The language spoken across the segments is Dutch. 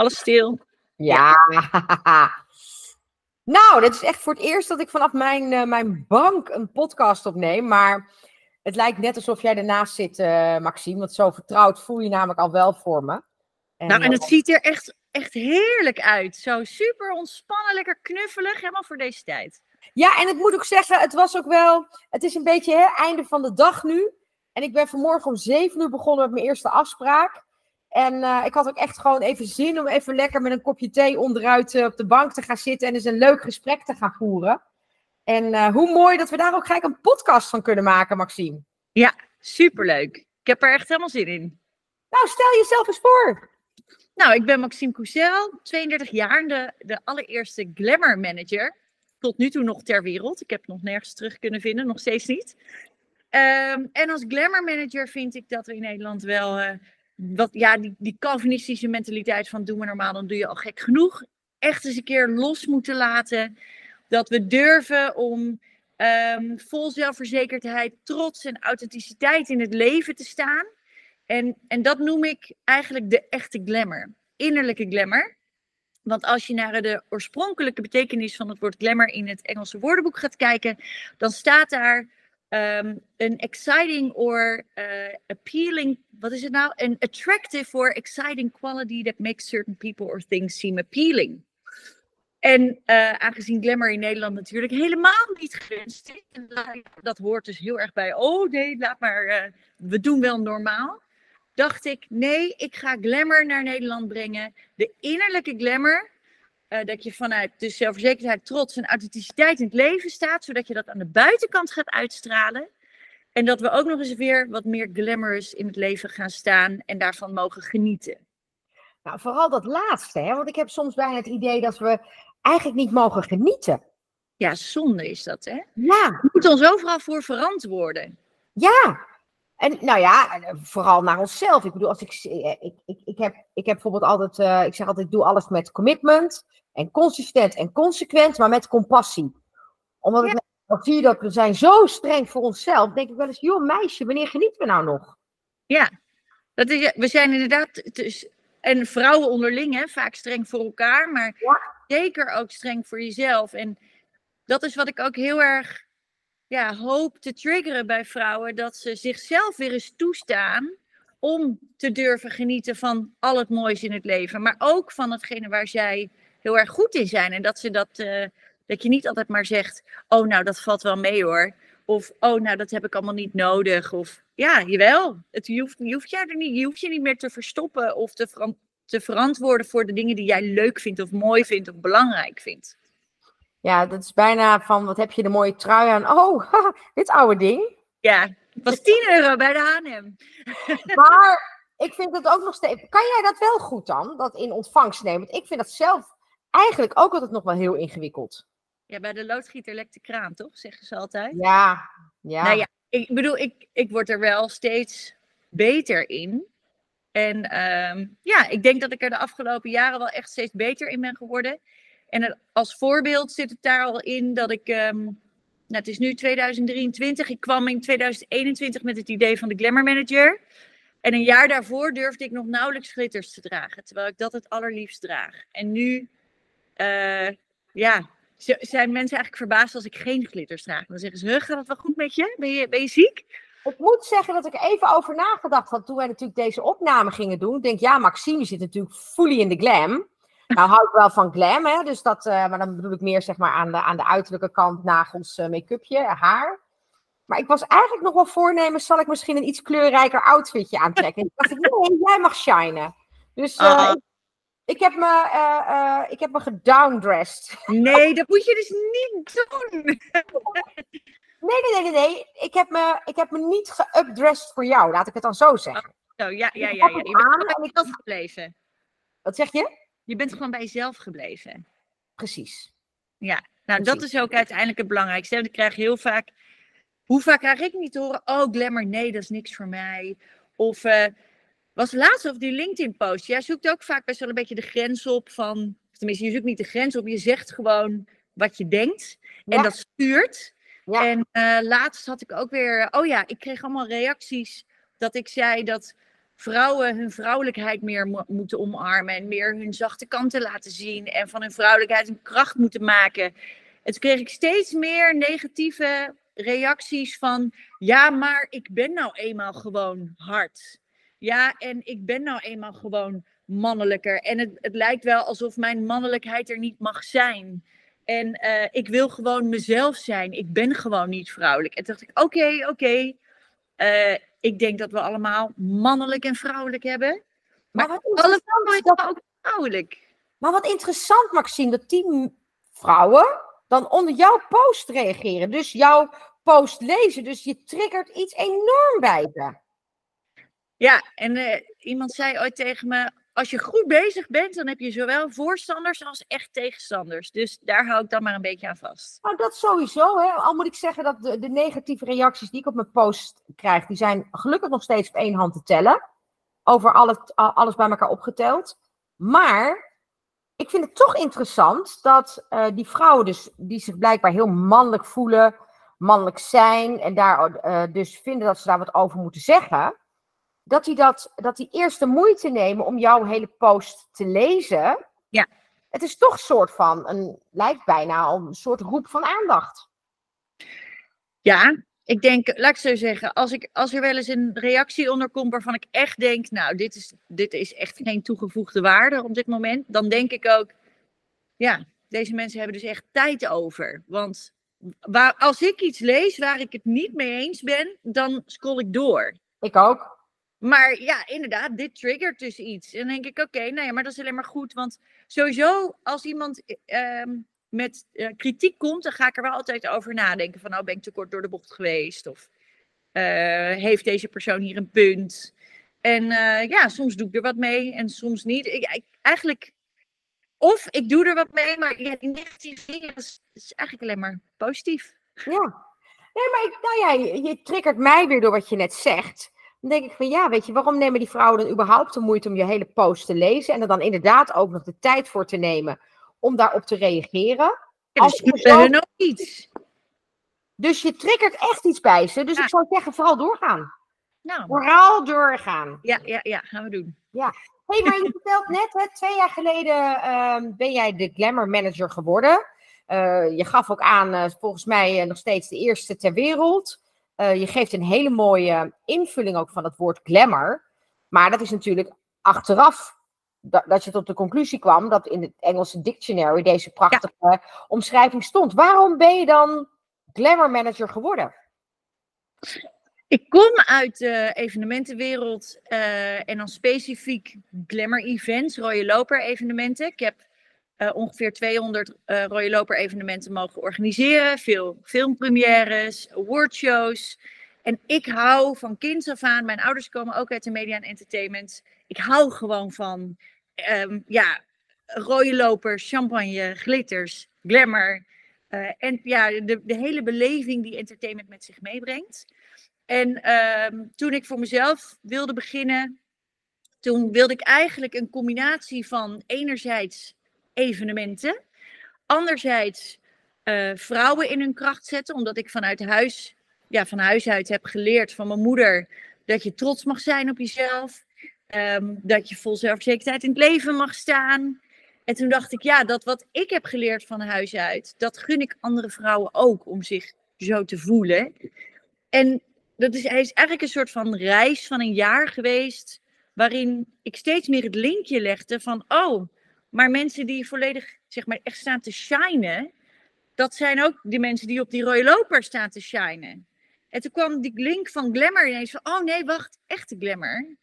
Alles stil. Ja. nou, dit is echt voor het eerst dat ik vanaf mijn, uh, mijn bank een podcast opneem. Maar het lijkt net alsof jij ernaast zit, uh, Maxime. Want zo vertrouwd voel je namelijk al wel voor me. En, nou, en het ziet er echt, echt heerlijk uit. Zo super ontspannen, lekker knuffelig. Helemaal voor deze tijd. Ja, en ik moet ook zeggen, het was ook wel. Het is een beetje het einde van de dag nu. En ik ben vanmorgen om zeven uur begonnen met mijn eerste afspraak. En uh, ik had ook echt gewoon even zin om even lekker met een kopje thee onderuit uh, op de bank te gaan zitten en eens een leuk gesprek te gaan voeren. En uh, hoe mooi dat we daar ook gelijk een podcast van kunnen maken, Maxime. Ja, superleuk. Ik heb er echt helemaal zin in. Nou, stel jezelf eens voor. Nou, ik ben Maxime Cousel, 32 jaar, de, de allereerste Glamour Manager. Tot nu toe nog ter wereld. Ik heb het nog nergens terug kunnen vinden, nog steeds niet. Um, en als Glamour Manager vind ik dat we in Nederland wel wat, ja, die, die Calvinistische mentaliteit van doe maar normaal, dan doe je al gek genoeg. Echt eens een keer los moeten laten. Dat we durven om um, vol zelfverzekerdheid, trots en authenticiteit in het leven te staan. En, en dat noem ik eigenlijk de echte glamour. Innerlijke glamour. Want als je naar de oorspronkelijke betekenis van het woord glamour in het Engelse woordenboek gaat kijken, dan staat daar um, an exciting or uh, appealing, wat is het nou? An attractive or exciting quality that makes certain people or things seem appealing. En uh, aangezien glamour in Nederland natuurlijk helemaal niet gewenst is, dat hoort dus heel erg bij, oh nee, laat maar, uh, we doen wel normaal. Dacht ik, nee, ik ga glamour naar Nederland brengen. De innerlijke glamour, uh, dat je vanuit de zelfverzekerdheid, trots en authenticiteit in het leven staat, zodat je dat aan de buitenkant gaat uitstralen. En dat we ook nog eens weer wat meer glamorous in het leven gaan staan en daarvan mogen genieten. Nou, vooral dat laatste, hè? want ik heb soms bijna het idee dat we eigenlijk niet mogen genieten. Ja, zonde is dat, hè? Ja. We moeten ons overal voor verantwoorden. Ja, en nou ja, vooral naar onszelf. Ik bedoel, als ik, ik, ik, ik, heb, ik heb bijvoorbeeld altijd, uh, ik zeg altijd, ik doe alles met commitment en consistent en consequent, maar met compassie. Omdat ja. ik zie dat we zijn zo streng voor onszelf, denk ik wel eens, joh meisje, wanneer genieten we nou nog? Ja, dat is, we zijn inderdaad, dus, en vrouwen onderling, hè, vaak streng voor elkaar, maar ja. zeker ook streng voor jezelf. En dat is wat ik ook heel erg ja, hoop te triggeren bij vrouwen, dat ze zichzelf weer eens toestaan om te durven genieten van al het moois in het leven, maar ook van hetgene waar zij heel erg goed in zijn. En dat ze dat, uh, dat je niet altijd maar zegt, oh nou dat valt wel mee hoor. Of, oh nou dat heb ik allemaal niet nodig. Of, ja, jawel. Het, je, hoeft, je, hoeft er niet, je hoeft je niet meer te verstoppen of te, te verantwoorden voor de dingen die jij leuk vindt of mooi vindt of belangrijk vindt. Ja, dat is bijna van, wat heb je de mooie trui aan? Oh, haha, dit oude ding. Ja, het was 10 euro bij de H&M. Maar ik vind het ook nog steeds... Kan jij dat wel goed dan, dat in ontvangst nemen? Want ik vind dat zelf eigenlijk ook altijd nog wel heel ingewikkeld. Ja, bij de loodgieter lekt de kraan, toch? Zeggen ze altijd. Ja, ja. Nou ja, ik bedoel, ik, ik word er wel steeds beter in. En um, ja, ik denk dat ik er de afgelopen jaren wel echt steeds beter in ben geworden. En als voorbeeld zit het daar al in dat ik, um, nou het is nu 2023, ik kwam in 2021 met het idee van de Glamour Manager. En een jaar daarvoor durfde ik nog nauwelijks glitters te dragen, terwijl ik dat het allerliefst draag. En nu, uh, ja, zijn mensen eigenlijk verbaasd als ik geen glitters draag. Dan zeggen ze, gaat het wel goed met je? Ben je, ben je ziek? Ik moet zeggen dat ik even over nagedacht had toen wij natuurlijk deze opname gingen doen. Ik denk, ja, Maxime zit natuurlijk fully in de glam. Nou hou ik wel van glam, hè? Dus dat, uh, maar dan bedoel ik meer zeg maar aan de, aan de uiterlijke kant, nagels, uh, make-upje, haar. Maar ik was eigenlijk nog wel voornemen, zal ik misschien een iets kleurrijker outfitje aantrekken? En ik dacht, nee, jij mag shinen. Dus uh, uh. Ik, ik, heb me, ik heb me gedowndressed. Nee, dat moet je dus niet doen. nee, nee, nee, nee. Ik heb me, ik heb me niet geupdressed voor jou, laat ik het dan zo zeggen. Oh, ja, ja, ja. ja. Aan en ik had gebleven. Wat zeg je? Je bent gewoon bij jezelf gebleven. Precies. Ja, nou Precies. dat is ook uiteindelijk het belangrijkste. Want ik krijg heel vaak, hoe vaak krijg ik niet te horen, oh glamour, nee, dat is niks voor mij. Of uh, was laatst of die LinkedIn post. Jij zoekt ook vaak best wel een beetje de grens op van, tenminste je zoekt niet de grens op, je zegt gewoon wat je denkt. Ja. En dat stuurt. Ja. En uh, laatst had ik ook weer, oh ja, ik kreeg allemaal reacties dat ik zei dat vrouwen hun vrouwelijkheid meer moeten omarmen en meer hun zachte kanten laten zien en van hun vrouwelijkheid een kracht moeten maken. En toen kreeg ik steeds meer negatieve reacties van, ja, maar ik ben nou eenmaal gewoon hard. Ja, en ik ben nou eenmaal gewoon mannelijker. En het, het lijkt wel alsof mijn mannelijkheid er niet mag zijn. En eh, ik wil gewoon mezelf zijn. Ik ben gewoon niet vrouwelijk. En toen dacht ik, oké, oké. Eh, ik denk dat we allemaal mannelijk en vrouwelijk hebben. Maar, maar alle vrouwen zijn ook vrouwelijk. Maar wat interessant, Maxime, dat die vrouwen dan onder jouw post reageren. Dus jouw post lezen. Dus je triggert iets enorm bij ze. Ja, en uh, iemand zei ooit tegen me: als je goed bezig bent, dan heb je zowel voorstanders als echt tegenstanders. Dus daar hou ik dan maar een beetje aan vast. Nou, dat sowieso. Hè. Al moet ik zeggen dat de, de negatieve reacties die ik op mijn post krijg, die zijn gelukkig nog steeds op één hand te tellen. Over alles, alles bij elkaar opgeteld. Maar ik vind het toch interessant dat uh, die vrouwen dus, die zich blijkbaar heel mannelijk voelen, mannelijk zijn en daar uh, dus vinden dat ze daar wat over moeten zeggen dat die, dat, dat die eerst de moeite nemen om jouw hele post te lezen. Ja. Het is toch een soort van, een, lijkt bijna een soort roep van aandacht. Ja, ik denk, laat ik zo zeggen, als, ik, als er wel eens een reactie onder komt waarvan ik echt denk, nou, dit is, dit is echt geen toegevoegde waarde op dit moment, dan denk ik ook, ja, deze mensen hebben dus echt tijd over. Want waar, als ik iets lees waar ik het niet mee eens ben, dan scroll ik door. Ik ook. Maar ja, inderdaad, dit triggert dus iets. En dan denk ik, oké, nou ja, maar dat is alleen maar goed. Want sowieso, als iemand ehm, met uh, kritiek komt, dan ga ik er wel altijd over nadenken. Van, nou, ben ik te kort door de bocht geweest? Of uh, heeft deze persoon hier een punt? En uh, ja, soms doe ik er wat mee en soms niet. Ik, eigenlijk, of ik doe er wat mee, maar ja, die negatieve dingen, is, is eigenlijk alleen maar positief. Ja. Nee, maar ik, nou ja, je, je triggert mij weer door wat je net zegt. Dan denk ik van ja, weet je, waarom nemen die vrouwen dan überhaupt de moeite om je hele post te lezen en er dan inderdaad ook nog de tijd voor te nemen om daarop te reageren? Ja, dus je zo... hun ook iets. Dus je triggert echt iets bij ze. Dus ik zou zeggen, vooral doorgaan. Nou. Vooral doorgaan. Ja, ja, ja, gaan we doen. Ja. hey, maar je vertelt net, hè, twee jaar geleden uh, ben jij de Glamour Manager geworden. Uh, je gaf ook aan, uh, volgens mij nog steeds de eerste ter wereld. Uh, je geeft een hele mooie invulling ook van het woord glamour. Maar dat is natuurlijk achteraf dat, dat je tot de conclusie kwam dat in het Engelse dictionary deze prachtige ja. omschrijving stond. Waarom ben je dan glamour manager geworden? Ik kom uit de evenementenwereld uh, en dan specifiek glamour events, rode loper evenementen. Ik heb uh, ongeveer 200 uh, Rode Loper evenementen mogen organiseren. Veel filmpremières, awardshows. En ik hou van kinds af aan, mijn ouders komen ook uit de media en entertainment. Ik hou gewoon van, um, ja, rode loper, champagne, glitters, glamour. Uh, en ja, de, de hele beleving die entertainment met zich meebrengt. En um, toen ik voor mezelf wilde beginnen, toen wilde ik eigenlijk een combinatie van enerzijds evenementen. Anderzijds uh, vrouwen in hun kracht zetten, omdat ik vanuit huis, ja, van huis uit heb geleerd van mijn moeder dat je trots mag zijn op jezelf. Um, dat je vol zelfverzekerdheid in het leven mag staan. En toen dacht ik, ja, dat wat ik heb geleerd van huis uit, dat gun ik andere vrouwen ook om zich zo te voelen. En dat is, hij is eigenlijk een soort van reis van een jaar geweest, waarin ik steeds meer het linkje legde van, oh, maar mensen die volledig, zeg maar, echt staan te shinen, dat zijn ook de mensen die op die rode loper staan te shinen. En toen kwam die link van glamour ineens van, oh nee, wacht, echte glamour.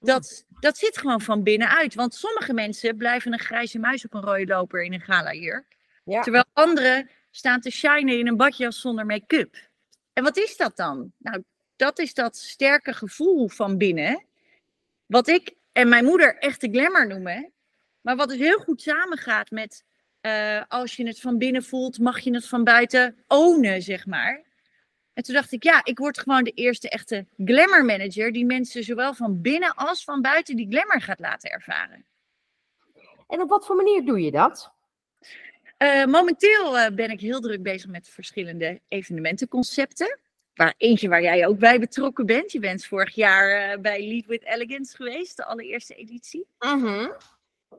Dat, dat zit gewoon van binnenuit. Want sommige mensen blijven een grijze muis op een rode loper in een gala hier. Ja. Terwijl anderen staan te shinen in een badjas zonder make-up. En wat is dat dan? Nou, dat is dat sterke gevoel van binnen. Wat ik en mijn moeder echte glamour noemen. Maar wat dus heel goed samengaat met uh, als je het van binnen voelt, mag je het van buiten ownen, zeg maar. En toen dacht ik, ja, ik word gewoon de eerste echte glamour manager die mensen zowel van binnen als van buiten die glamour gaat laten ervaren. En op wat voor manier doe je dat? Uh, momenteel uh, ben ik heel druk bezig met verschillende evenementenconcepten. waar, eentje waar jij ook bij betrokken bent. Je bent vorig jaar uh, bij Lead with Elegance geweest, de allereerste editie. Mhm.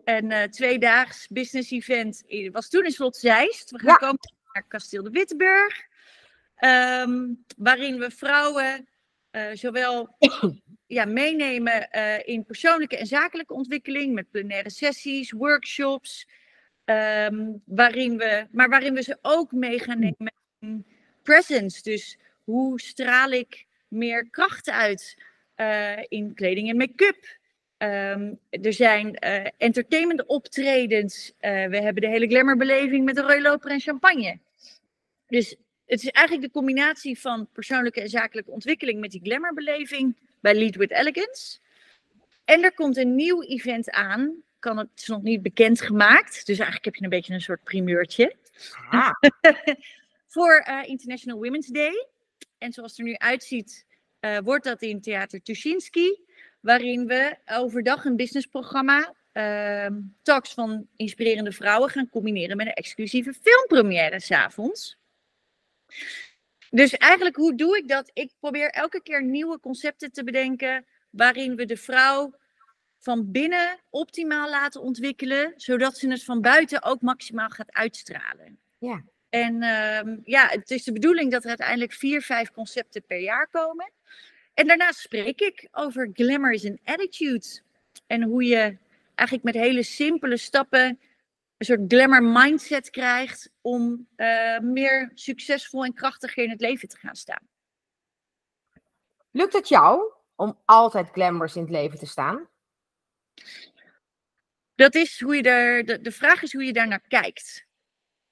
Een uh, tweedaags business event was toen in Slot Zeist. We gaan ja. komen naar Kasteel de Wittenburg. Um, waarin we vrouwen uh, zowel ja, meenemen uh, in persoonlijke en zakelijke ontwikkeling. Met plenaire sessies, workshops. Um, waarin we, maar waarin we ze ook mee gaan nemen in presence. Dus hoe straal ik meer kracht uit in kleding en make-up? Um, er zijn uh, entertainment optredens. Uh, we hebben de hele glamourbeleving met de rode loper en champagne. Dus het is eigenlijk de combinatie van persoonlijke en zakelijke ontwikkeling met die glamourbeleving bij Lead with Elegance. En er komt een nieuw event aan. Kan het is nog niet bekend gemaakt. Dus eigenlijk heb je een beetje een soort primeurtje. Ah. Voor uh, International Women's Day. En zoals het er nu uitziet, wordt dat in Theater Tuschinski. Waarin we overdag een businessprogramma, uh, talks van inspirerende vrouwen, gaan combineren met een exclusieve filmpremière s'avonds. Dus eigenlijk, hoe doe ik dat? Ik probeer elke keer nieuwe concepten te bedenken. waarin we de vrouw van binnen optimaal laten ontwikkelen. zodat ze het van buiten ook maximaal gaat uitstralen. Ja. En uh, ja, het is de bedoeling dat er uiteindelijk vier, vijf concepten per jaar komen. En daarnaast spreek ik over glamour is an attitude. En hoe je eigenlijk met hele simpele stappen een soort glamour mindset krijgt om uh, meer succesvol en krachtiger in het leven te gaan staan. Lukt het jou om altijd glamorous in het leven te staan? Dat is hoe je er, de, de vraag is hoe je daar naar kijkt.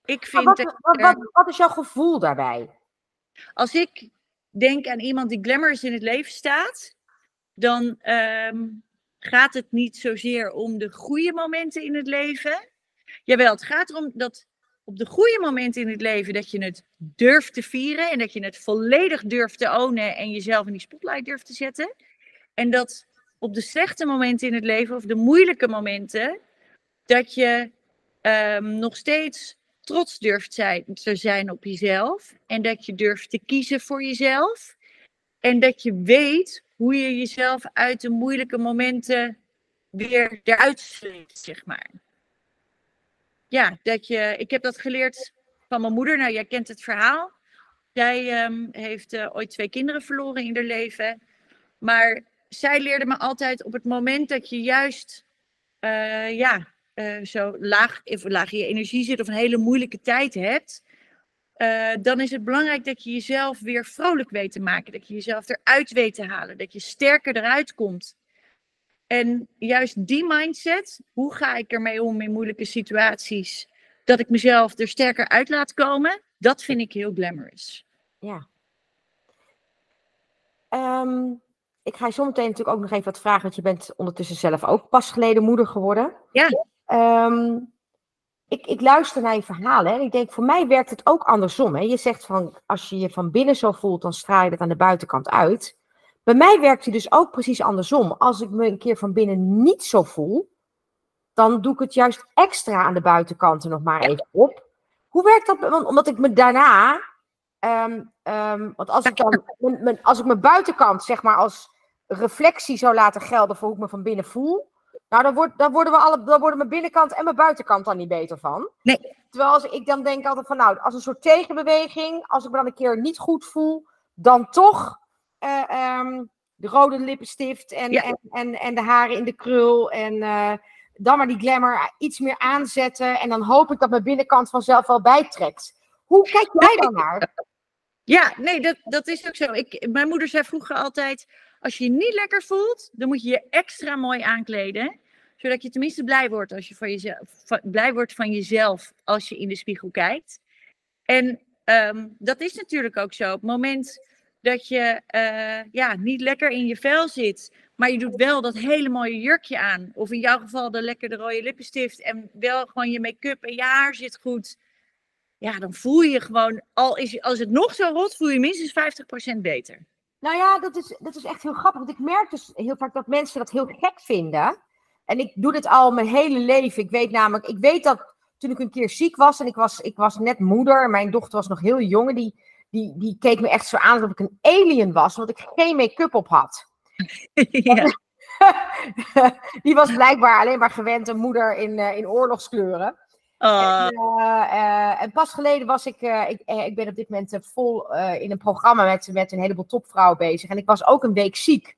Ik vind wat, wat, wat, wat is jouw gevoel daarbij? Als ik denk aan iemand die glamorous in het leven staat, dan um, gaat het niet zozeer om de goede momenten in het leven. Jawel, het gaat erom dat op de goede momenten in het leven dat je het durft te vieren en dat je het volledig durft te ownen en jezelf in die spotlight durft te zetten. En dat op de slechte momenten in het leven of de moeilijke momenten, dat je um, nog steeds trots durft zijn, te zijn op jezelf. En dat je durft te kiezen voor jezelf. En dat je weet hoe je jezelf uit de moeilijke momenten weer eruit sleept, zeg maar. Ja, dat je, ik heb dat geleerd van mijn moeder. Nou, jij kent het verhaal. Zij um, heeft uh, ooit twee kinderen verloren in haar leven. Maar zij leerde me altijd op het moment dat je juist uh, ja, uh, zo laag, laag in je energie zit of een hele moeilijke tijd hebt, uh, dan is het belangrijk dat je jezelf weer vrolijk weet te maken. Dat je jezelf eruit weet te halen. Dat je sterker eruit komt. En juist die mindset, hoe ga ik ermee om in moeilijke situaties? Dat ik mezelf er sterker uit laat komen, dat vind ik heel glamorous. Ja. Um, ik ga je zometeen natuurlijk ook nog even wat vragen, want je bent ondertussen zelf ook pas geleden moeder geworden. Ja. Um, ik, ik, luister naar je verhalen en ik denk, voor mij werkt het ook andersom. Hè? Je zegt van, als je je van binnen zo voelt, dan straal je dat aan de buitenkant uit. Bij mij werkt het dus ook precies andersom. Als ik me een keer van binnen niet zo voel, dan doe ik het juist extra aan de buitenkanten nog maar even op. Hoe werkt dat? Want, omdat ik me daarna, um, um, want als ik dan, mijn, mijn, als ik mijn buitenkant zeg maar als reflectie zou laten gelden voor hoe ik me van binnen voel, nou, dan, wordt, worden we alle, dan worden mijn binnenkant en mijn buitenkant dan niet beter van. Nee. Terwijl als, ik dan denk altijd van, nou, als een soort tegenbeweging, als ik me dan een keer niet goed voel, dan toch uh, um, de rode lippenstift en, ja. en, en, en, de haren in de krul en uh, dan maar die glamour iets meer aanzetten. En dan hoop ik dat mijn binnenkant vanzelf wel bijtrekt. Hoe kijk jij dan naar? Ja, nee, dat, dat is ook zo. Ik, mijn moeder zei vroeger altijd: als je je niet lekker voelt, dan moet je je extra mooi aankleden. Zodat je tenminste blij wordt, als je van jezelf, blij wordt van jezelf als je in de spiegel kijkt. En um, dat is natuurlijk ook zo. Op het moment dat je uh, ja, niet lekker in je vel zit, maar je doet wel dat hele mooie jurkje aan. Of in jouw geval de lekkere rode lippenstift en wel gewoon je make-up en je haar zit goed. Ja, dan voel je je gewoon, al is, als het nog zo rot, voel je minstens 50% beter. Nou ja, dat is, dat is echt heel grappig. Want ik merk dus heel vaak dat mensen dat heel gek vinden. En ik doe dit al mijn hele leven. Ik weet namelijk, ik weet dat toen ik een keer ziek was en ik was, ik was net moeder. Mijn dochter was nog heel jong. Die, die, die keek me echt zo aan alsof ik een alien was, omdat ik geen make-up op had. ja. die was blijkbaar alleen maar gewend een moeder in, uh, in oorlogskleuren. Oh, En, eh, eh, en pas geleden was ik, eh, ik, eh, ik ben op dit moment eh, vol eh, in een programma met, met een heleboel topvrouwen bezig. En ik was ook een week ziek.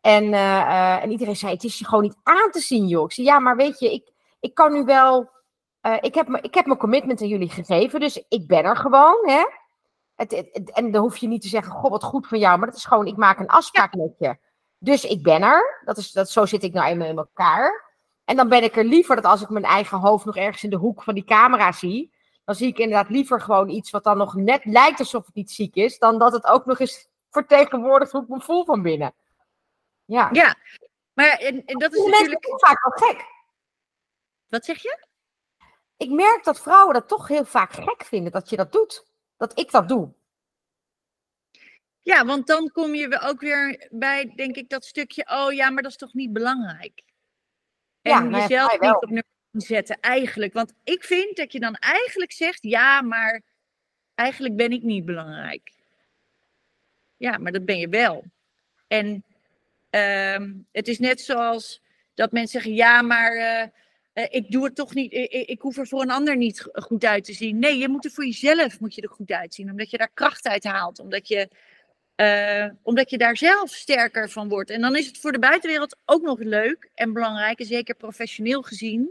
En, eh, eh, en iedereen zei, het is je gewoon niet aan te zien, joh. Ik zei, ja, maar weet je, ik, ik kan nu wel... eh, ik, heb me, ik heb mijn commitment aan jullie gegeven, dus ik ben er gewoon, hè. Het, het- het- en dan hoef je niet te zeggen, god, wat goed van jou. Maar dat is gewoon, ik maak een afspraak met je. Dus ik ben er. Dat is, dat, zo zit ik nou eenmaal in elkaar. En dan ben ik er liever dat als ik mijn eigen hoofd nog ergens in de hoek van die camera zie, dan zie ik inderdaad liever gewoon iets wat dan nog net lijkt alsof het niet ziek is, dan dat het ook nog eens vertegenwoordigt hoe ik me voel van binnen. Ja. ja. Maar en, en dat is mensen natuurlijk... zijn vaak wel gek. Wat zeg je? Ik merk dat vrouwen dat toch heel vaak gek vinden dat je dat doet. Dat ik dat doe. Ja, want dan kom je ook weer bij, denk ik, dat stukje, oh ja, maar dat is toch niet belangrijk. En Ja, nou ja, jezelf niet op nummer zetten, eigenlijk. Want ik vind dat je dan eigenlijk zegt, ja, maar eigenlijk ben ik niet belangrijk. Ja, maar dat ben je wel. En ehm, het is net zoals dat mensen zeggen, ja, maar eh, eh, ik doe het toch niet, ik, ik- ik hoef er voor een ander niet go- goed uit te zien. Nee, je moet er voor jezelf moet je er goed uitzien, omdat je daar kracht uit haalt, omdat je, eh, omdat je daar zelf sterker van wordt. En dan is het voor de buitenwereld ook nog leuk en belangrijk, en zeker professioneel gezien.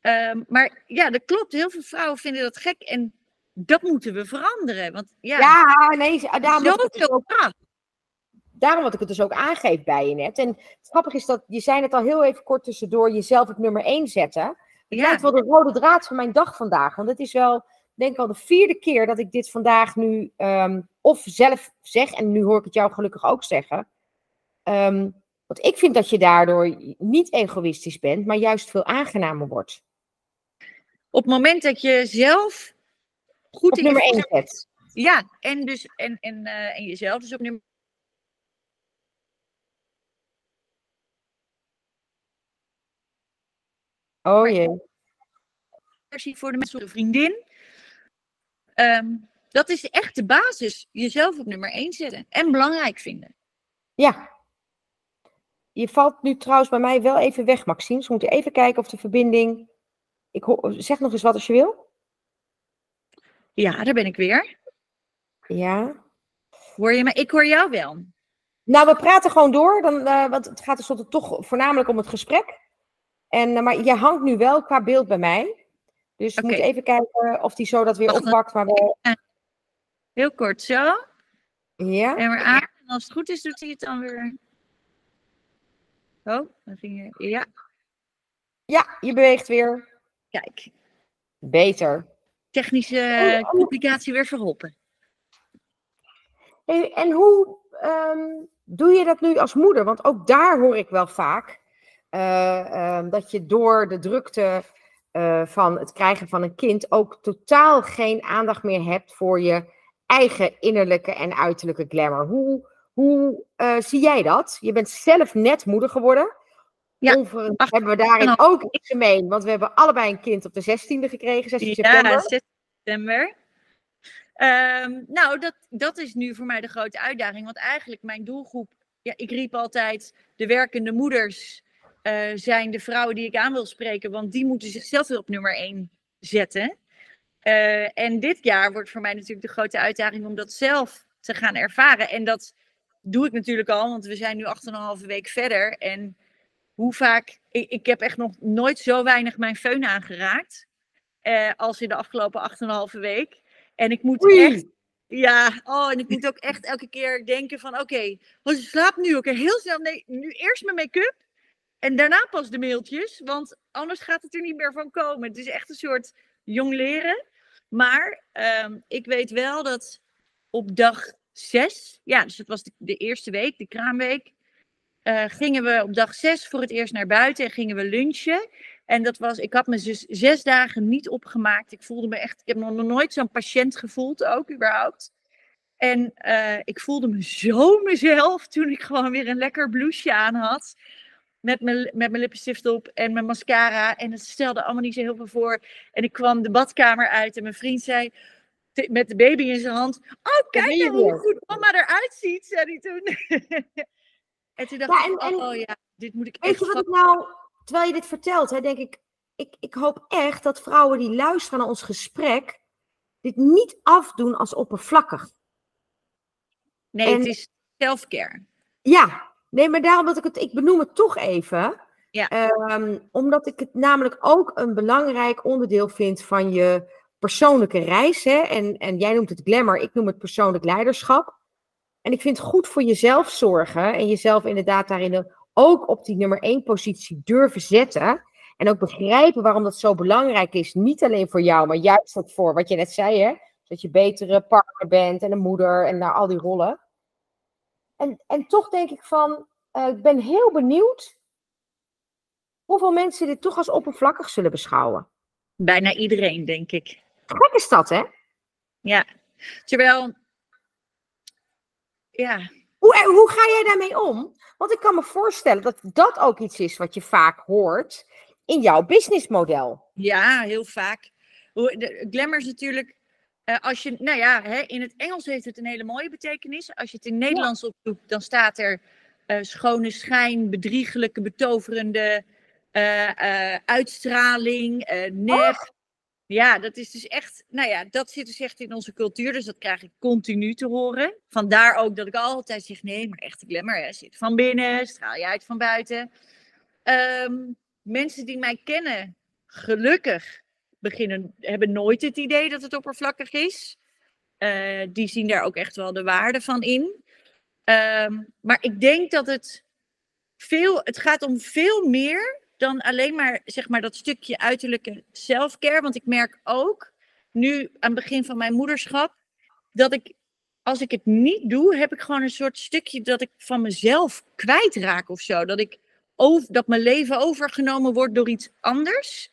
Ehm, maar ja, dat klopt, heel veel vrouwen vinden dat gek en dat moeten we veranderen. Want ja, Ja, nee, daarom zoveel ook, kracht. Daarom wat ik het dus ook aangeef bij je net. En het grappige is dat, je zei het al heel even kort tussendoor, jezelf op nummer 1 zetten. Het Ja. lijkt wel de rode draad van mijn dag vandaag. Want het is wel, denk ik wel, de vierde keer dat ik dit vandaag nu ehm, of zelf zeg. En nu hoor ik het jou gelukkig ook zeggen. Ehm, want ik vind dat je daardoor niet egoïstisch bent, maar juist veel aangenamer wordt. Op het moment dat je zelf goed Op in nummer 1 vel- zet. Ja, en, dus, en, en, eh, en jezelf dus op nummer Oh jee. versie voor de mensen, een vriendin. Ehm, dat is echt de basis. Jezelf op nummer 1 zetten en belangrijk vinden. Ja. Je valt nu trouwens bij mij wel even weg, Maxime. Dus we moeten even kijken of de verbinding. Ik hoor, zeg nog eens wat als je wil. Ja, daar ben ik weer. Ja. Hoor je me? Ik hoor jou wel. Nou, we praten gewoon door, dan, eh, want het gaat tenslotte toch voornamelijk om het gesprek. En, eh, maar je hangt nu wel qua beeld bij mij. Dus Oké. moeten even kijken of die zo dat weer oppakt. Maar wel, Heel kort zo. ja. En weer aan. En als het goed is, doet hij het dan weer. Oh, dan ging je. Ja, ja, je beweegt weer. kijk. Beter. Technische Oh, complicatie weer verholpen. Hey, en hoe ehm, doe je dat nu als moeder? Want ook daar hoor ik wel vaak eh, ehm, dat je door de drukte eh, van het krijgen van een kind ook totaal geen aandacht meer hebt voor je eigen innerlijke en uiterlijke glamour. Hoe, hoe eh, zie jij dat? Je bent zelf net moeder geworden. Ja, acht- hebben we daarin ook iets gemeen, want we hebben allebei een kind op de 16e gekregen, 16 september. Ja, 6 september. Ehm, nou, dat, dat is nu voor mij de grote uitdaging. Want eigenlijk mijn doelgroep, ja, ik riep altijd, de werkende moeders eh, zijn de vrouwen die ik aan wil spreken. Want die moeten zichzelf weer op nummer 1 zetten. Eh, en dit jaar wordt voor mij natuurlijk de grote uitdaging om dat zelf te gaan ervaren. En dat doe ik natuurlijk al, want we zijn nu 8,5 week verder. En hoe vaak, ik, ik heb echt nog nooit zo weinig mijn föhn aangeraakt. eh, als in de afgelopen 8,5 week. En ik moet Oei. echt, ja, oh, en ik moet ook echt elke keer denken van, oké, oh, ze slaapt nu, oké, heel snel, nee, nu eerst mijn make-up. En daarna pas de mailtjes, want anders gaat het er niet meer van komen. Het is echt een soort jong leren. Maar ehm, ik weet wel dat op dag zes, ja, dus dat was de, eerste week, de kraamweek, eh, gingen we op dag zes voor het eerst naar buiten en gingen we lunchen. En dat was, ik had me dus zes dagen niet opgemaakt. Ik voelde me echt, ik heb nog nooit zo'n patiënt gevoeld ook, überhaupt. En eh, ik voelde me zo mezelf toen ik gewoon weer een lekker blouseje aan had. Met mijn, met mijn lippenstift op en mijn mascara. En het stelde allemaal niet zo heel veel voor. En ik kwam de badkamer uit en mijn vriend zei... met de baby in zijn hand. Oh, kijk nou hoe goed mama eruit ziet, zei hij toen. en toen dacht Ja, ik, en- oh ja, dit moet ik Weet echt je wat ik nou, terwijl je dit vertelt, hè, denk ik, ik, ik hoop echt dat vrouwen die luisteren naar ons gesprek, dit niet afdoen als oppervlakkig. Nee, en- het is selfcare. Ja, nee, maar daarom dat ik het, ik benoem het toch even. Ja. Ehm, omdat ik het namelijk ook een belangrijk onderdeel vind van je persoonlijke reis. Hè? En, en jij noemt het glamour, ik noem het persoonlijk leiderschap. En ik vind het goed voor jezelf zorgen en jezelf inderdaad daarin ook op die nummer één positie durven zetten. En ook begrijpen waarom dat zo belangrijk is. Niet alleen voor jou, maar juist ook voor wat je net zei, hè? Dat je betere partner bent en een moeder en nou, al die rollen. En, en toch denk ik van, eh, ik ben heel benieuwd hoeveel mensen dit toch als oppervlakkig zullen beschouwen. Bijna iedereen, denk ik. Gek is dat, hè? Ja. Terwijl, ja, Hoe, hoe ga jij daarmee om? Want ik kan me voorstellen dat dat ook iets is wat je vaak hoort in jouw businessmodel. Ja, heel vaak. Glamour is natuurlijk, eh, als je, nou ja, hè, in het Engels heeft het een hele mooie betekenis. Als je het in Nederlands opzoekt, dan staat er eh, schone schijn, bedriegelijke, betoverende eh, uitstraling, nep. Ja, dat is dus echt, nou ja, dat zit dus echt in onze cultuur. Dus dat krijg ik continu te horen. Vandaar ook dat ik altijd zeg, nee, maar echte glamour hè, zit van binnen, straal je uit van buiten. Ehm, mensen die mij kennen, gelukkig, beginnen, hebben nooit het idee dat het oppervlakkig is. Eh, die zien daar ook echt wel de waarde van in. Ehm, maar ik denk dat het veel, het gaat om veel meer dan alleen maar, zeg maar dat stukje uiterlijke selfcare. Want ik merk ook, nu aan het begin van mijn moederschap, dat ik, als ik het niet doe, heb ik gewoon een soort stukje dat ik van mezelf kwijtraak of zo. Dat ik over, dat mijn leven overgenomen wordt door iets anders.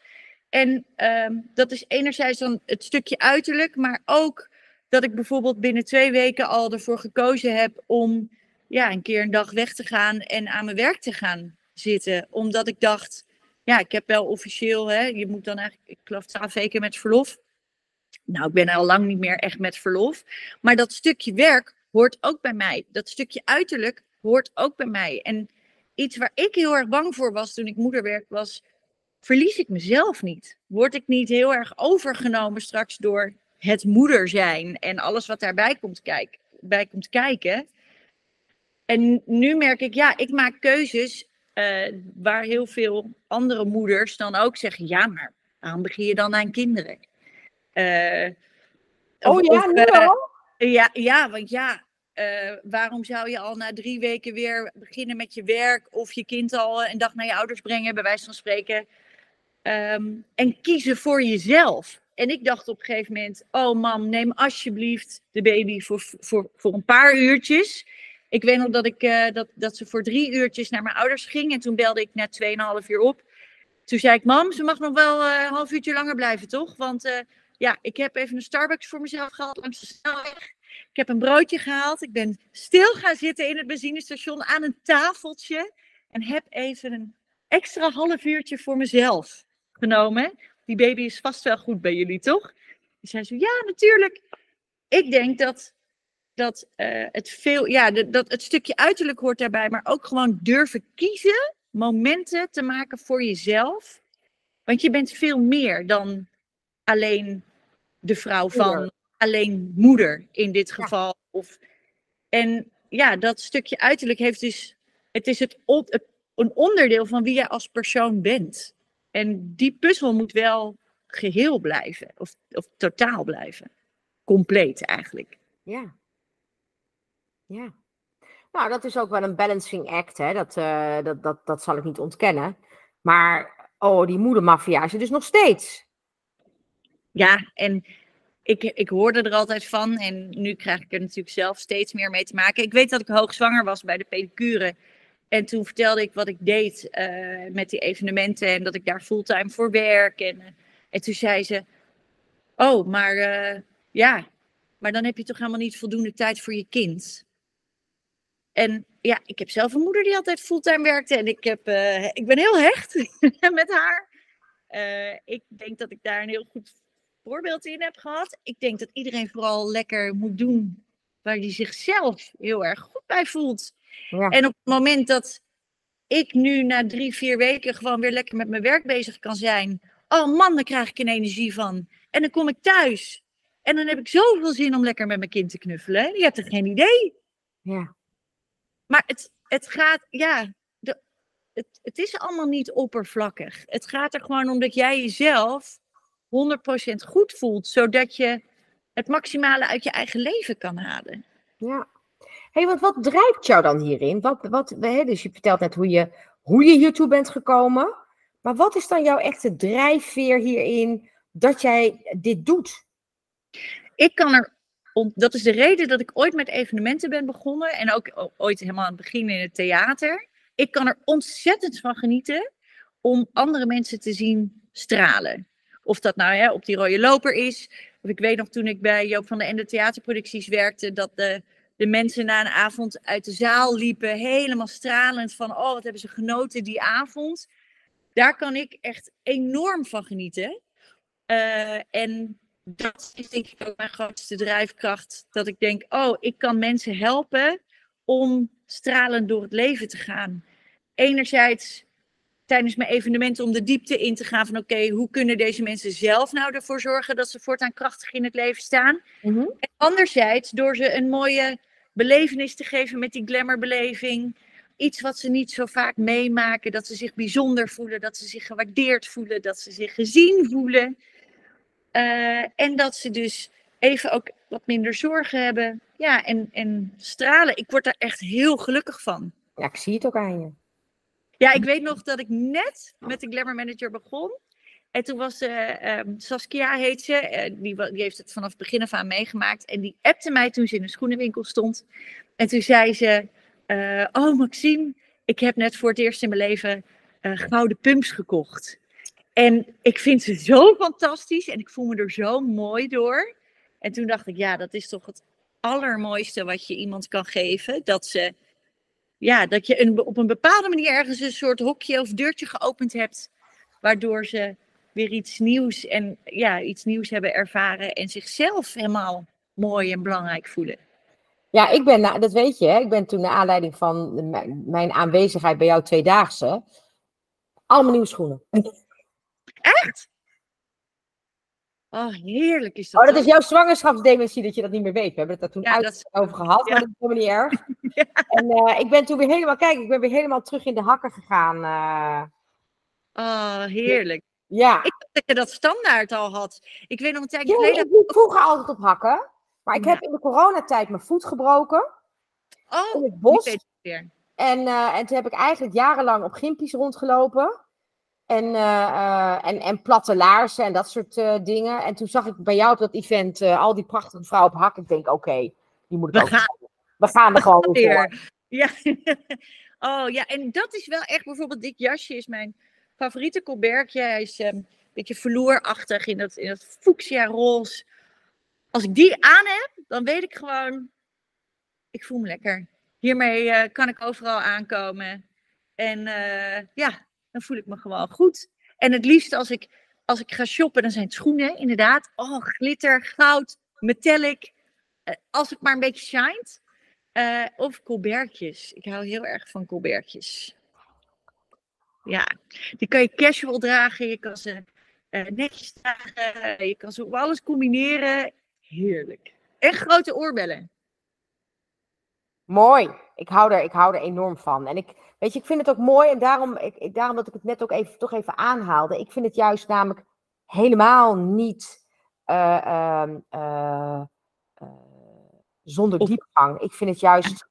En ehm, dat is enerzijds dan het stukje uiterlijk, maar ook dat ik bijvoorbeeld binnen twee weken al ervoor gekozen heb om ja, een keer een dag weg te gaan en aan mijn werk te gaan zitten. Omdat ik dacht, ja, ik heb wel officieel, hè, je moet dan eigenlijk, ik geloof twaalf weken met verlof. Nou, ik ben al lang niet meer echt met verlof. Maar dat stukje werk hoort ook bij mij. Dat stukje uiterlijk hoort ook bij mij. En iets waar ik heel erg bang voor was toen ik moeder werd, was verlies ik mezelf niet? Word ik niet heel erg overgenomen straks door het moeder zijn en alles wat daarbij komt, kijk, bij komt kijken? En nu merk ik, ja, ik maak keuzes eh, waar heel veel andere moeders dan ook zeggen, ja, maar waarom begin je dan aan kinderen? Eh, Oh of- ja, nu eh, al? ja, ja, want ja, waarom zou je al na drie weken weer beginnen met je werk of je kind al een dag naar je ouders brengen, bij wijze van spreken, Ehm, en kiezen voor jezelf. En ik dacht op een gegeven moment, oh mam, neem alsjeblieft de baby voor, voor, voor een paar uurtjes. Ik weet nog dat, ik, eh, dat, dat ze voor drie uurtjes naar mijn ouders ging en toen belde ik na 2,5 uur op. Toen zei ik, mam, ze mag nog wel eh, een half uurtje langer blijven, toch? Want eh, ja, ik heb even een Starbucks voor mezelf gehaald langs de. Ik heb een broodje gehaald. Ik ben stil gaan zitten in het benzinestation aan een tafeltje. En heb even een extra half uurtje voor mezelf genomen. Die baby is vast wel goed bij jullie, toch? Die zei zo, ja, natuurlijk. Ik denk dat, dat eh, het veel, ja, de- dat het stukje uiterlijk hoort daarbij, maar ook gewoon durven kiezen, momenten te maken voor jezelf. Want je bent veel meer dan alleen de vrouw van alleen moeder in dit Ja. geval. Of, en ja, dat stukje uiterlijk heeft dus, het is het, het- een onderdeel van wie jij als persoon bent. En die puzzel moet wel geheel blijven, of, of totaal blijven. Compleet eigenlijk. Ja. Ja. Nou, dat is ook wel een balancing act, hè. Dat, eh, dat, dat, dat zal ik niet ontkennen. Maar, oh, die moedermafia is er dus nog steeds. Ja, en ik, ik hoorde er altijd van. En nu krijg ik er natuurlijk zelf steeds meer mee te maken. Ik weet dat ik hoogzwanger was bij de pedicure. En toen vertelde ik wat ik deed eh, met die evenementen. En dat ik daar fulltime voor werk. En, eh, en toen zei ze: Oh, maar eh, ja, maar dan heb je toch helemaal niet voldoende tijd voor je kind. En ja, ik heb zelf een moeder die altijd fulltime werkte. En ik, heb, ik ben heel hecht met haar. Ik denk dat ik daar een heel goed voorbeeld in heb gehad. Ik denk dat iedereen vooral lekker moet doen waar hij zichzelf heel erg goed bij voelt. Ja. En op het moment dat ik nu na drie, vier weken gewoon weer lekker met mijn werk bezig kan zijn. Oh man, dan krijg ik een energie van. En dan kom ik thuis. En dan heb ik zoveel zin om lekker met mijn kind te knuffelen. Je hebt er geen idee. Ja. Maar het, het gaat, ja, de, het, het is allemaal niet oppervlakkig. Het gaat er gewoon om dat jij jezelf 100% goed voelt, zodat je het maximale uit je eigen leven kan halen. Ja. Hey, want wat drijft jou dan hierin? Wat, wat, dus je vertelt net hoe je, hoe je hiertoe bent gekomen. Maar wat is dan jouw echte drijfveer hierin dat jij dit doet? Ik kan er, dat is de reden dat ik ooit met evenementen ben begonnen en ook ooit helemaal aan het begin in het theater. Ik kan er ontzettend van genieten om andere mensen te zien stralen. Of dat nou ja, op die rode loper is. Of ik weet nog toen ik bij Joop van de Ende theaterproducties werkte, dat de, de mensen na een avond uit de zaal liepen, helemaal stralend van, oh wat hebben ze genoten die avond. Daar kan ik echt enorm van genieten. Uh, en dat is denk ik ook mijn grootste drijfkracht. Dat ik denk, oh, ik kan mensen helpen om stralend door het leven te gaan. Enerzijds tijdens mijn evenementen om de diepte in te gaan van oké, hoe kunnen deze mensen zelf nou ervoor zorgen dat ze voortaan krachtig in het leven staan. Mhm. En anderzijds door ze een mooie belevenis te geven met die glamourbeleving. Iets wat ze niet zo vaak meemaken, dat ze zich bijzonder voelen, dat ze zich gewaardeerd voelen, dat ze zich gezien voelen. Uh, en dat ze dus even ook wat minder zorgen hebben. Ja, en, en stralen. Ik word daar echt heel gelukkig van. Ja, ik zie het ook aan je. Ja, ik weet nog dat ik net met de Glamour Manager begon. En toen was uh, Saskia, heet ze, uh, die, die, heeft het vanaf het begin af aan meegemaakt. En die appte mij toen ze in de schoenenwinkel stond. En toen zei ze, uh, oh Maxime, ik heb net voor het eerst in mijn leven gouden pumps gekocht. En ik vind ze zo fantastisch en ik voel me er zo mooi door. En toen dacht ik, ja, dat is toch het allermooiste wat je iemand kan geven. Dat ze ja, dat je een, op een bepaalde manier ergens een soort hokje of deurtje geopend hebt, waardoor ze weer iets nieuws en ja, iets nieuws hebben ervaren en zichzelf helemaal mooi en belangrijk voelen. Ja, ik ben, dat weet je, ik ben toen naar aanleiding van mijn aanwezigheid bij jou tweedaagse, allemaal nieuwe schoenen. Echt? Oh, heerlijk is dat. Oh, dat is jouw zwangerschapsdementie dat je dat niet meer weet. We hebben het daar toen ja, uit over gehad, maar dat is helemaal niet erg. ja. En uh, ik ben toen weer helemaal, kijk, ik ben weer helemaal terug in de hakken gegaan. Uh... Oh, heerlijk. Ja. Ik dacht dat je dat standaard al had. Ik weet nog een tijdje ja, geleden. Ik liep vroeger altijd op hakken. Maar ik heb in de coronatijd mijn voet gebroken. Oh, in het bos. En, uh, en toen heb ik eigenlijk jarenlang op gimpies rondgelopen. En, uh, en, en platte laarzen en dat soort uh, dingen. En toen zag ik bij jou op dat event uh, al die prachtige vrouwen op hak. Ik denk, oké, okay, die moet ik We gaan. We gaan er gewoon weer Ja. oh ja, en dat is wel echt bijvoorbeeld dit jasje is mijn favoriete Colbertje. Hij is um, een beetje vloerachtig in dat, in dat fuchsia roze. Als ik die aan heb, dan weet ik gewoon, ik voel me lekker. Hiermee kan ik overal aankomen. En ja, dan voel ik me gewoon goed. En het liefst als ik, als ik ga shoppen, dan zijn het schoenen, inderdaad. Oh, glitter, goud, metallic. Uh, als ik maar een beetje shined. Uh, of colbertjes. Ik hou heel erg van colbertjes. Ja, die kan je casual dragen. Je kan ze uh, netjes dragen. Je kan ze op alles combineren. Heerlijk. En grote oorbellen. Mooi. Ik hou, er, ik hou er enorm van. En ik, weet je, ik vind het ook mooi. En daarom, ik, daarom dat ik het net ook even, toch even aanhaalde. Ik vind het juist namelijk helemaal niet uh, uh, uh, zonder diepgang. Ik vind het juist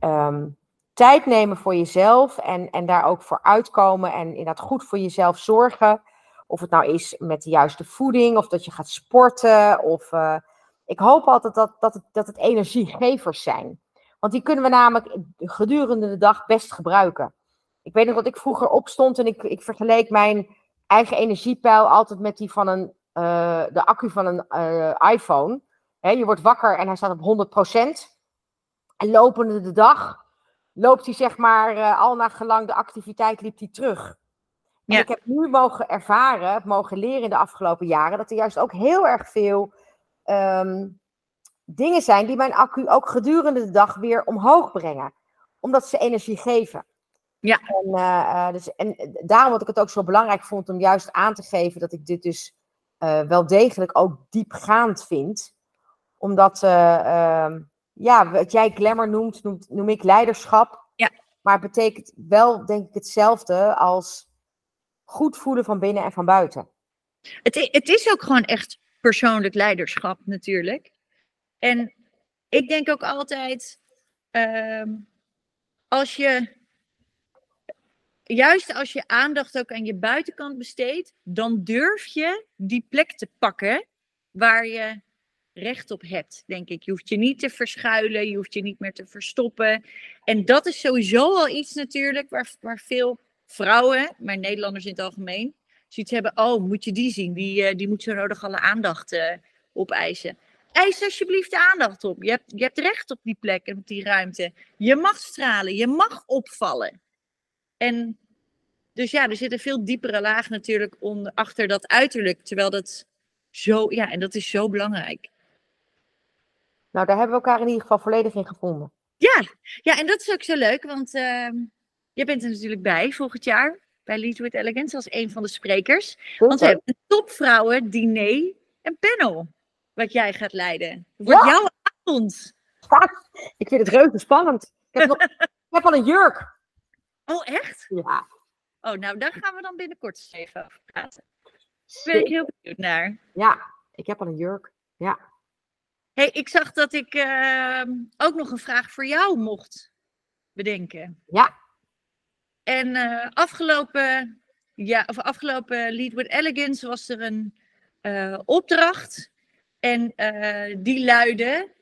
um, tijd nemen voor jezelf. En, en daar ook voor uitkomen. En inderdaad goed voor jezelf zorgen. Of het nou is met de juiste voeding. Of dat je gaat sporten. Of eh, ik hoop altijd dat, dat, het, dat het energiegevers zijn. Want die kunnen we namelijk gedurende de dag best gebruiken. Ik weet nog dat ik vroeger opstond en ik, ik vergeleek mijn eigen energiepeil altijd met die van een, uh, de accu van een uh, iPhone. He, je wordt wakker en hij staat op 100%. En lopende de dag loopt hij zeg maar uh, al naar gelang de activiteit liep hij terug. En Ja. ik heb nu mogen ervaren, mogen leren in de afgelopen jaren, dat er juist ook heel erg veel ehm, dingen zijn die mijn accu ook gedurende de dag weer omhoog brengen. Omdat ze energie geven. Ja. En, eh, eh, dus, en daarom wat ik het ook zo belangrijk vond om juist aan te geven dat ik dit dus eh, wel degelijk ook diepgaand vind. Omdat, eh, ehm, ja, wat jij glamour noemt, noemt, noem ik leiderschap. Ja. Maar het betekent wel, denk ik, hetzelfde als goed voelen van binnen en van buiten. Het, het is ook gewoon echt persoonlijk leiderschap natuurlijk. En ik denk ook altijd, ehm, als je, juist als je aandacht ook aan je buitenkant besteedt, dan durf je die plek te pakken waar je recht op hebt, denk ik. Je hoeft je niet te verschuilen, je hoeft je niet meer te verstoppen. En dat is sowieso al iets natuurlijk waar, waar veel vrouwen, maar Nederlanders in het algemeen, zoiets hebben, oh, moet je die zien? Die, eh, die moet zo nodig alle aandacht eh, opeisen. Eis alsjeblieft de aandacht op. Je hebt, je hebt recht op die plek en op die ruimte. Je mag stralen, je mag opvallen. En dus ja, er zit een veel diepere laag natuurlijk onder, achter dat uiterlijk. Terwijl dat zo, ja, en dat is zo belangrijk. Nou, daar hebben we elkaar in ieder geval volledig in gevonden. Ja, ja en dat is ook zo leuk, want ehm jij bent er natuurlijk bij volgend jaar bij Lead with Elegance als een van de sprekers. Want we hebben een topvrouwen diner en panel wat jij gaat leiden. Het wordt Ja. jouw avond. Ik vind het reuze spannend. Ik heb, nog, ik heb al een jurk. Oh, echt? Ja, Oh, nou, daar gaan we dan binnenkort eens even over praten. Daar ben ik heel benieuwd naar. ja, ik heb al een jurk. Ja. hey, ik zag dat ik ehm, ook nog een vraag voor jou mocht bedenken. Ja. En eh, afgelopen, ja, of afgelopen Lead with Elegance was er een eh, opdracht. En eh, die luidde: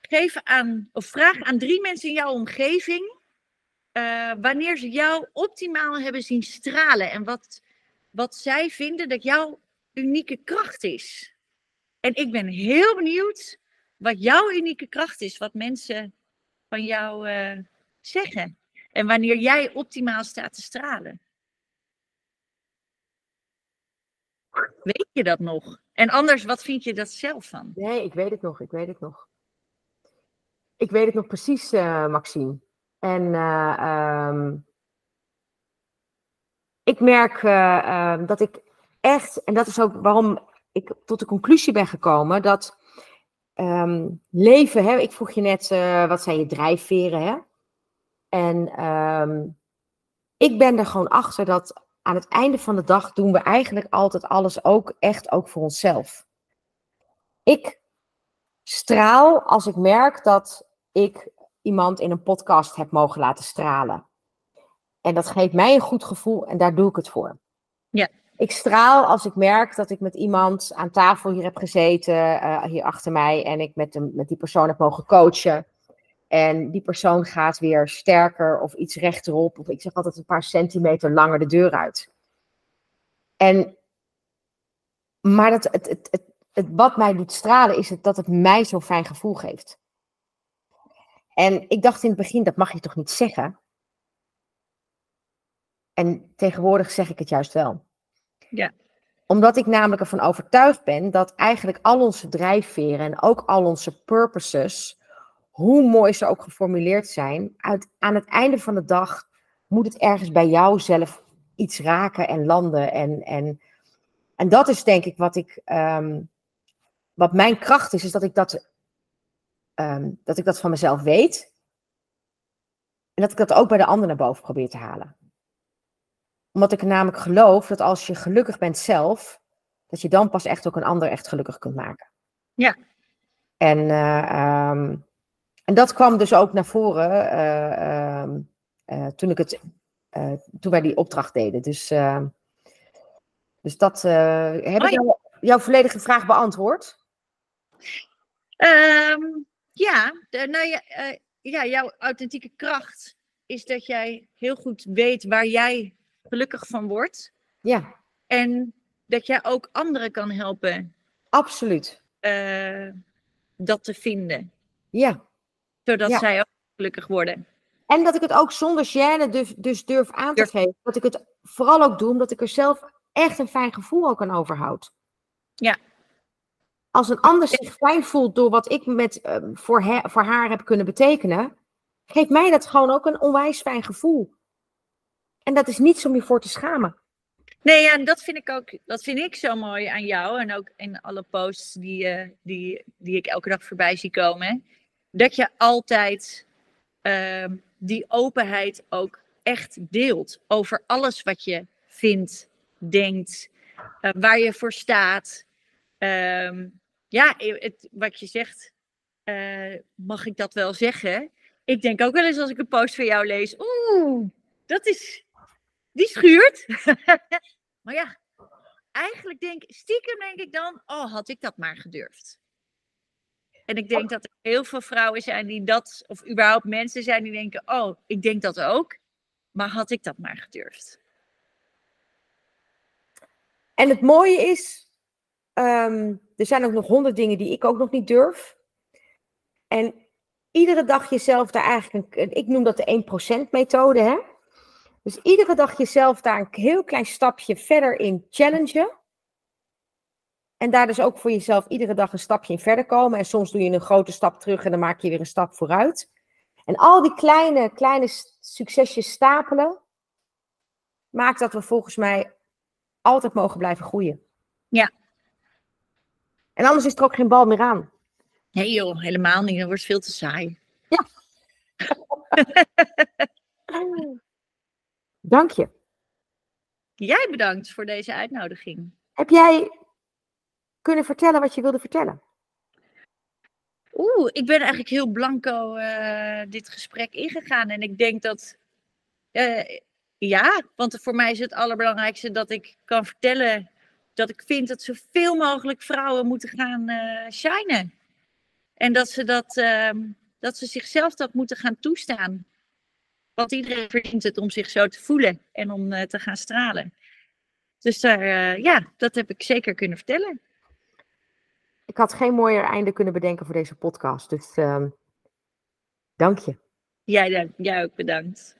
geef aan, of vraag aan drie mensen in jouw omgeving. eh, wanneer ze jou optimaal hebben zien stralen. En wat, wat zij vinden dat jouw unieke kracht is. En ik ben heel benieuwd wat jouw unieke kracht is. Wat mensen van jou eh, zeggen. En wanneer jij optimaal staat te stralen. Weet je dat nog? En anders, wat vind je dat zelf van? Nee, ik weet het nog. Ik weet het nog. Ik weet het nog precies, eh, Maxime. En eh, ehm, ik merk eh, ehm, dat ik echt, en dat is ook waarom ik tot de conclusie ben gekomen, dat ehm, leven, hè, ik vroeg je net, wat zijn je drijfveren, hè? En ik ben er gewoon achter dat aan het einde van de dag doen we eigenlijk altijd alles ook echt ook voor onszelf. Ik straal als ik merk dat ik iemand in een podcast heb mogen laten stralen. En dat geeft mij een goed gevoel en daar doe ik het voor. Ja. Ik straal als ik merk dat ik met iemand aan tafel hier heb gezeten, eh, hier achter mij, en ik met, hem, met die persoon heb mogen coachen. En die persoon gaat weer sterker of iets rechterop, of ik zeg altijd een paar centimeter langer de deur uit. En, maar dat, het, het, het, het, wat mij doet stralen is het, dat het mij zo'n fijn gevoel geeft. En ik dacht in het begin, dat mag je toch niet zeggen? En tegenwoordig zeg ik het juist wel. Ja. Omdat ik namelijk ervan overtuigd ben dat eigenlijk al onze drijfveren en ook al onze purposes, hoe mooi ze ook geformuleerd zijn, uit, aan het einde van de dag moet het ergens bij jou zelf iets raken en landen. En, en, en dat is denk ik wat ik, ehm, wat mijn kracht is, is dat ik dat, ehm, dat ik dat van mezelf weet. En dat ik dat ook bij de ander naar boven probeer te halen. Omdat ik namelijk geloof dat als je gelukkig bent zelf, dat je dan pas echt ook een ander echt gelukkig kunt maken. Ja. En, eh, ehm, en dat kwam dus ook naar voren eh, ehm, eh, toen, ik het, eh, toen wij die opdracht deden. Dus, ehm, dus dat heb Oh ik jou, jouw volledige vraag beantwoord. Ehm, ja, de, nou ja, ja, jouw authentieke kracht is dat jij heel goed weet waar jij gelukkig van wordt. Ja, En dat jij ook anderen kan helpen absoluut. dat te vinden. Ja, Zodat Ja. zij ook gelukkig worden. En dat ik het ook zonder gêne dus, dus durf aan te geven. Dat ik het vooral ook doe, omdat ik er zelf echt een fijn gevoel ook aan overhoud. Ja. Als een ander zich fijn voelt door wat ik met, ehm, voor, he- voor haar heb kunnen betekenen, geeft mij dat gewoon ook een onwijs fijn gevoel. En dat is niets om je voor te schamen. Nee, ja, en dat vind ik ook, dat vind ik zo mooi aan jou en ook in alle posts die, eh, die, die ik elke dag voorbij zie komen. Dat je altijd ehm, die openheid ook echt deelt over alles wat je vindt, denkt, eh, waar je voor staat. Ehm, ja, het, wat je zegt, eh, mag ik dat wel zeggen? Ik denk ook wel eens als ik een post van jou lees, oeh, dat is, die schuurt. maar ja, eigenlijk denk stiekem denk ik dan, oh, had ik dat maar gedurfd. En ik denk dat er heel veel vrouwen zijn die dat, of überhaupt mensen zijn die denken, oh, ik denk dat ook, maar had ik dat maar gedurfd. En het mooie is, ehm, er zijn ook nog honderd dingen die ik ook nog niet durf. En iedere dag jezelf daar eigenlijk, een, ik noem dat de 1% methode, hè? Dus iedere dag jezelf daar een heel klein stapje verder in challengen. En daar dus ook voor jezelf iedere dag een stapje in verder komen. En soms doe je een grote stap terug en dan maak je weer een stap vooruit. En al die kleine, kleine succesjes stapelen, maakt dat we volgens mij altijd mogen blijven groeien. Ja. En anders is er ook geen bal meer aan. Nee joh, helemaal niet. Dat wordt veel te saai. Dank je. Jij bedankt voor deze uitnodiging. Heb jij kunnen vertellen wat je wilde vertellen? Oeh, ik ben eigenlijk heel blanco eh, dit gesprek ingegaan. En ik denk dat, eh, ja, want voor mij is het allerbelangrijkste dat ik kan vertellen dat ik vind dat zoveel mogelijk vrouwen moeten gaan eh shinen. En dat ze, dat, ehm, dat ze zichzelf dat moeten gaan toestaan. Want iedereen verdient het om zich zo te voelen en om te gaan stralen. Dus daar, ja, dat heb ik zeker kunnen vertellen. Ik had geen mooier einde kunnen bedenken voor deze podcast. Dus ehm dank je. Jij, dan- jij ook bedankt.